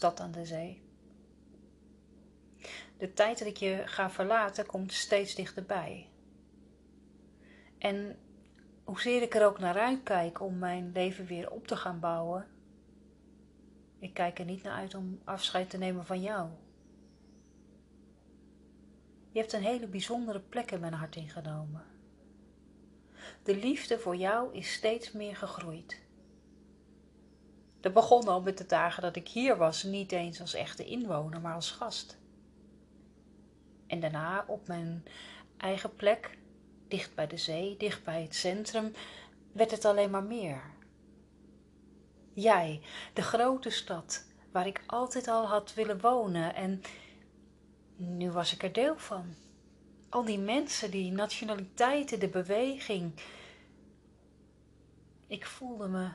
stad aan de zee. De tijd dat ik je ga verlaten komt steeds dichterbij. En hoezeer ik er ook naar uitkijk om mijn leven weer op te gaan bouwen, ik kijk er niet naar uit om afscheid te nemen van jou. Je hebt een hele bijzondere plek in mijn hart ingenomen. De liefde voor jou is steeds meer gegroeid. Dat begon al met de dagen dat ik hier was, niet eens als echte inwoner, maar als gast. En daarna op mijn eigen plek, dicht bij de zee, dicht bij het centrum, werd het alleen maar meer. Jij, de grote stad, waar ik altijd al had willen wonen en nu was ik er deel van. Al die mensen, die nationaliteiten, de beweging. Ik voelde me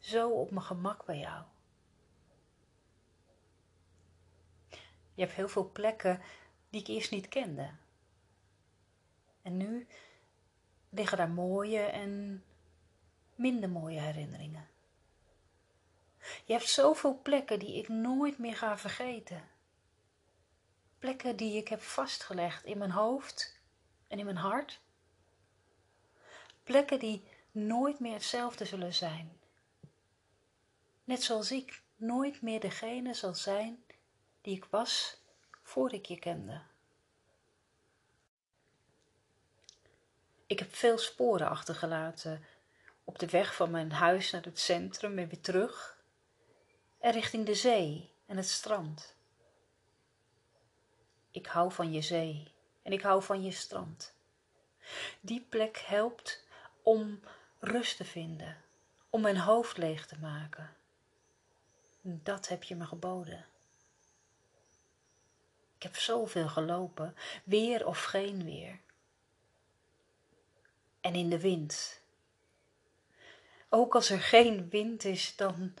zo op mijn gemak bij jou. Je hebt heel veel plekken die ik eerst niet kende. En nu liggen daar mooie en minder mooie herinneringen. Je hebt zoveel plekken die ik nooit meer ga vergeten. Plekken die ik heb vastgelegd in mijn hoofd en in mijn hart. Plekken die nooit meer hetzelfde zullen zijn. Net zoals ik nooit meer degene zal zijn die ik was voor ik je kende. Ik heb veel sporen achtergelaten op de weg van mijn huis naar het centrum en weer terug en richting de zee en het strand. Ik hou van je zee en ik hou van je strand. Die plek helpt om rust te vinden, om mijn hoofd leeg te maken. Dat heb je me geboden. Ik heb zoveel gelopen, weer of geen weer. En in de wind. Ook als er geen wind is, dan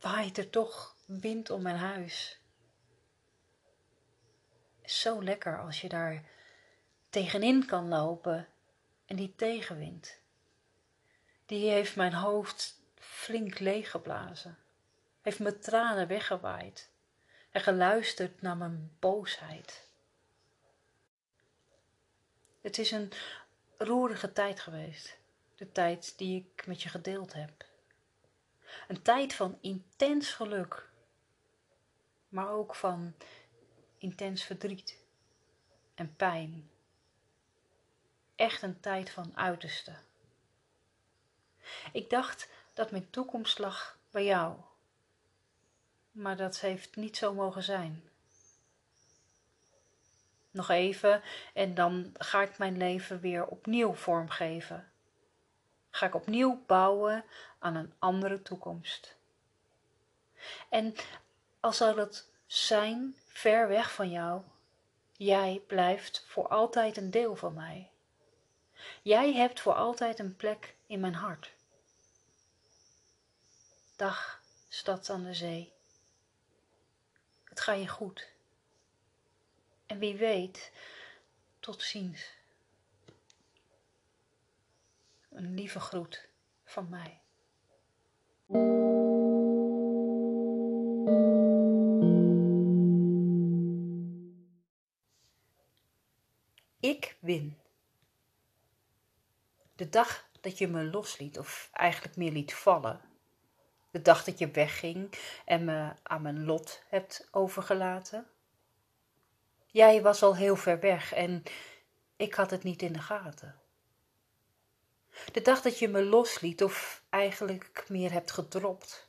waait er toch wind om mijn huis. Zo lekker als je daar tegenin kan lopen en die tegenwind. Die heeft mijn hoofd flink leeggeblazen, heeft mijn tranen weggewaaid en geluisterd naar mijn boosheid. Het is een roerige tijd geweest, de tijd die ik met je gedeeld heb. Een tijd van intens geluk, maar ook van intens verdriet en pijn. Echt een tijd van uiterste. Ik dacht dat mijn toekomst lag bij jou, maar dat heeft niet zo mogen zijn. Nog even en dan ga ik mijn leven weer opnieuw vormgeven. Ga ik opnieuw bouwen aan een andere toekomst. En al zou dat zijn ver weg van jou, jij blijft voor altijd een deel van mij. Jij hebt voor altijd een plek in mijn hart. Dag, stad aan de zee. Ga je goed. En wie weet, tot ziens. Een lieve groet van mij. Ik win. De dag dat je me losliet, of eigenlijk meer liet vallen. De dag dat je wegging en me aan mijn lot hebt overgelaten. Jij was al heel ver weg en ik had het niet in de gaten. De dag dat je me losliet, of eigenlijk meer hebt gedropt.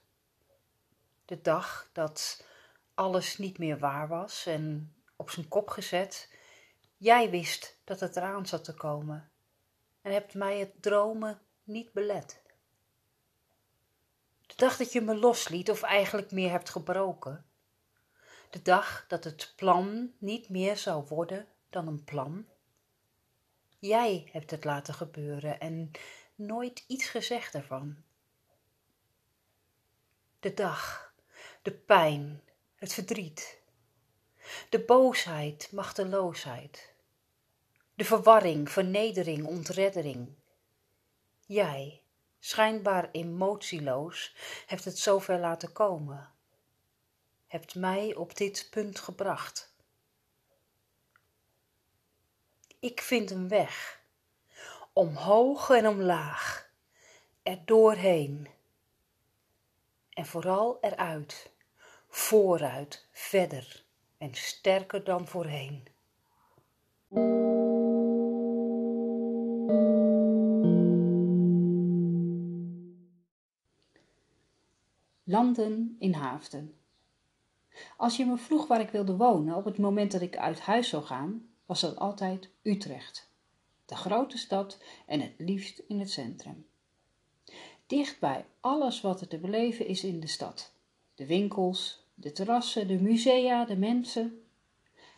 De dag dat alles niet meer waar was en op zijn kop gezet Jij wist dat het eraan zat te komen en hebt mij het dromen niet belet. Dag dat je me losliet, of eigenlijk meer hebt gebroken. De dag dat het plan niet meer zou worden dan een plan. Jij hebt het laten gebeuren en nooit iets gezegd ervan. De dag, de pijn, het verdriet, de boosheid, machteloosheid de verwarring, vernedering, ontreddering. Jij, schijnbaar emotieloos, hebt het zover laten komen. hebt mij op dit punt gebracht. Ik vind een weg, omhoog en omlaag, er doorheen en vooral eruit, vooruit, verder en sterker dan voorheen. Landen in Haafden. Als je me vroeg waar ik wilde wonen op het moment dat ik uit huis zou gaan, was dat altijd Utrecht. De grote stad en het liefst in het centrum. Dicht bij alles wat er te beleven is in de stad. De winkels, de terrassen, de musea, de mensen.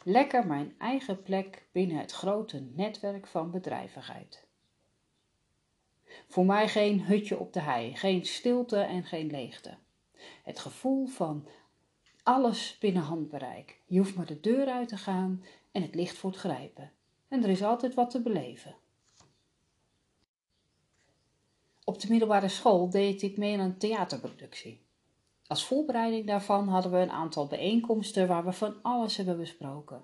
Lekker mijn eigen plek binnen het grote netwerk van bedrijvigheid. Voor mij geen hutje op de hei, geen stilte en geen leegte. Het gevoel van alles binnen handbereik. Je hoeft maar de deur uit te gaan en het licht voor het grijpen. En er is altijd wat te beleven. Op de middelbare school deed ik mee aan een theaterproductie. Als voorbereiding daarvan hadden we een aantal bijeenkomsten waar we van alles hebben besproken.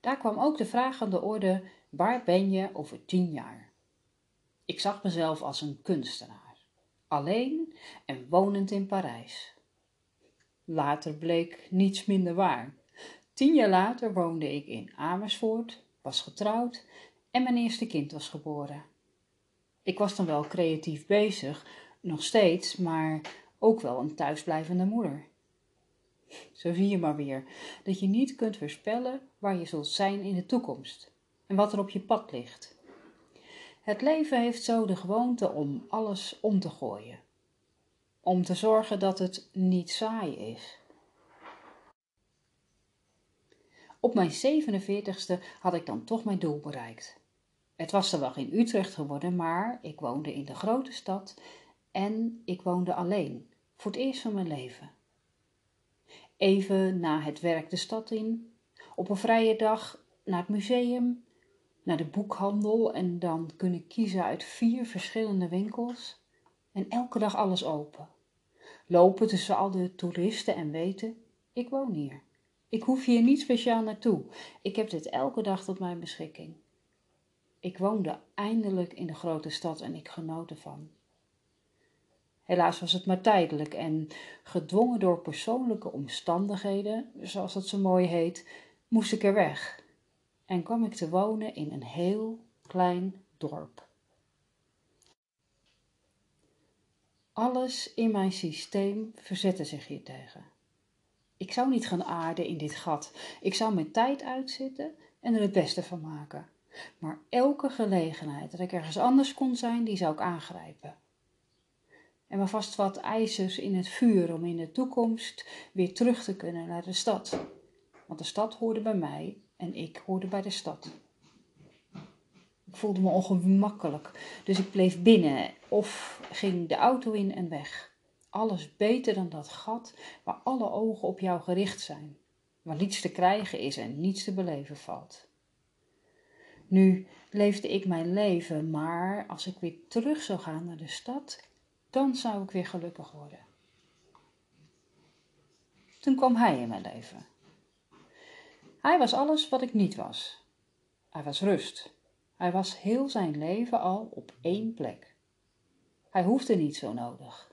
Daar kwam ook de vraag aan de orde: waar ben je over tien jaar? Ik zag mezelf als een kunstenaar, alleen en wonend in Parijs. Later bleek niets minder waar. Tien jaar later woonde ik in Amersfoort, was getrouwd en mijn eerste kind was geboren. Ik was dan wel creatief bezig, nog steeds, maar ook wel een thuisblijvende moeder. Zo zie je maar weer dat je niet kunt voorspellen waar je zult zijn in de toekomst en wat er op je pad ligt. Het leven heeft zo de gewoonte om alles om te gooien, om te zorgen dat het niet saai is. Op mijn 47ste had ik dan toch mijn doel bereikt. Het was dan wel in Utrecht geworden, maar ik woonde in de grote stad en ik woonde alleen, voor het eerst van mijn leven. Even na het werk de stad in, op een vrije dag naar het museum, naar de boekhandel en dan kunnen kiezen uit vier verschillende winkels en elke dag alles open. Lopen tussen al de toeristen en weten, ik woon hier. Ik hoef hier niet speciaal naartoe. Ik heb dit elke dag tot mijn beschikking. Ik woonde eindelijk in de grote stad en ik genoot ervan. Helaas was het maar tijdelijk en, gedwongen door persoonlijke omstandigheden, zoals dat zo mooi heet, moest ik er weg en kwam ik te wonen in een heel klein dorp. Alles in mijn systeem verzette zich hiertegen. Ik zou niet gaan aarden in dit gat. Ik zou mijn tijd uitzitten en er het beste van maken. Maar elke gelegenheid dat ik ergens anders kon zijn, die zou ik aangrijpen. En maar vast wat ijzers in het vuur om in de toekomst weer terug te kunnen naar de stad. Want de stad hoorde bij mij en ik hoorde bij de stad. Ik voelde me ongemakkelijk, dus ik bleef binnen of ging de auto in en weg. Alles beter dan dat gat waar alle ogen op jou gericht zijn, waar niets te krijgen is en niets te beleven valt. Nu leefde ik mijn leven, maar als ik weer terug zou gaan naar de stad, dan zou ik weer gelukkig worden. Toen kwam hij in mijn leven. Hij was alles wat ik niet was. Hij was rust. Hij was heel zijn leven al op één plek. Hij hoefde niet zo nodig.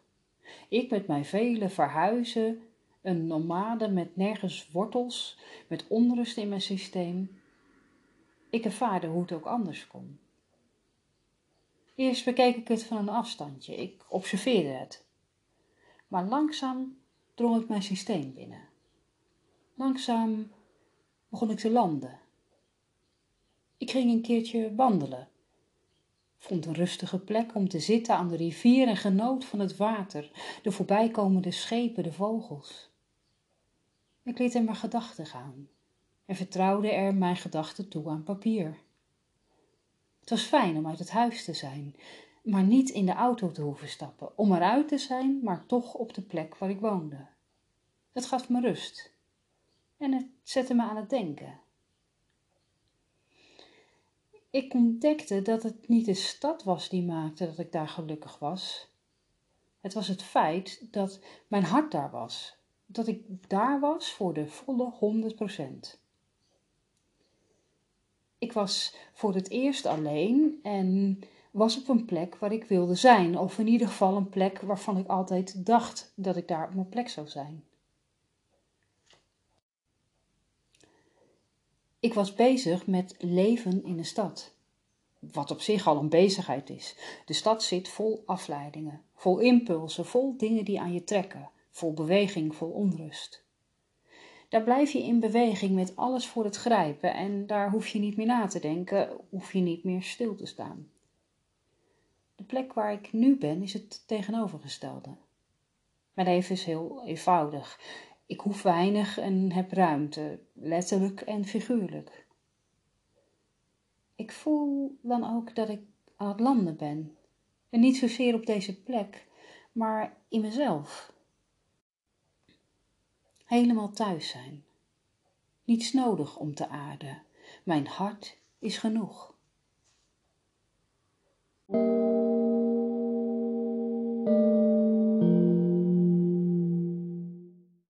Ik met mijn vele verhuizen, een nomade met nergens wortels, met onrust in mijn systeem. Ik ervaarde hoe het ook anders kon. Eerst bekeek ik het van een afstandje, ik observeerde het. Maar langzaam drong ik mijn systeem binnen. Langzaam begon ik te landen. Ik ging een keertje wandelen. Vond een rustige plek om te zitten aan de rivier en genoot van het water, de voorbijkomende schepen, de vogels. Ik liet er mijn gedachten gaan en vertrouwde er mijn gedachten toe aan papier. Het was fijn om uit het huis te zijn, maar niet in de auto te hoeven stappen, om eruit te zijn, maar toch op de plek waar ik woonde. Het gaf me rust en het zette me aan het denken. Ik ontdekte dat het niet de stad was die maakte dat ik daar gelukkig was. Het was het feit dat mijn hart daar was, dat ik daar was voor de volle 100%. Ik was voor het eerst alleen en was op een plek waar ik wilde zijn, of in ieder geval een plek waarvan ik altijd dacht dat ik daar op mijn plek zou zijn. Ik was bezig met leven in de stad. Wat op zich al een bezigheid is. De stad zit vol afleidingen, vol impulsen, vol dingen die aan je trekken, vol beweging, vol onrust. Daar blijf je in beweging met alles voor het grijpen en daar hoef je niet meer na te denken, hoef je niet meer stil te staan. De plek waar ik nu ben is het tegenovergestelde. Mijn leven is heel eenvoudig. Ik hoef weinig en heb ruimte, letterlijk en figuurlijk. Ik voel dan ook dat ik aan het landen ben. En niet zozeer op deze plek, maar in mezelf. Helemaal thuis zijn. Niets nodig om te aarden. Mijn hart is genoeg.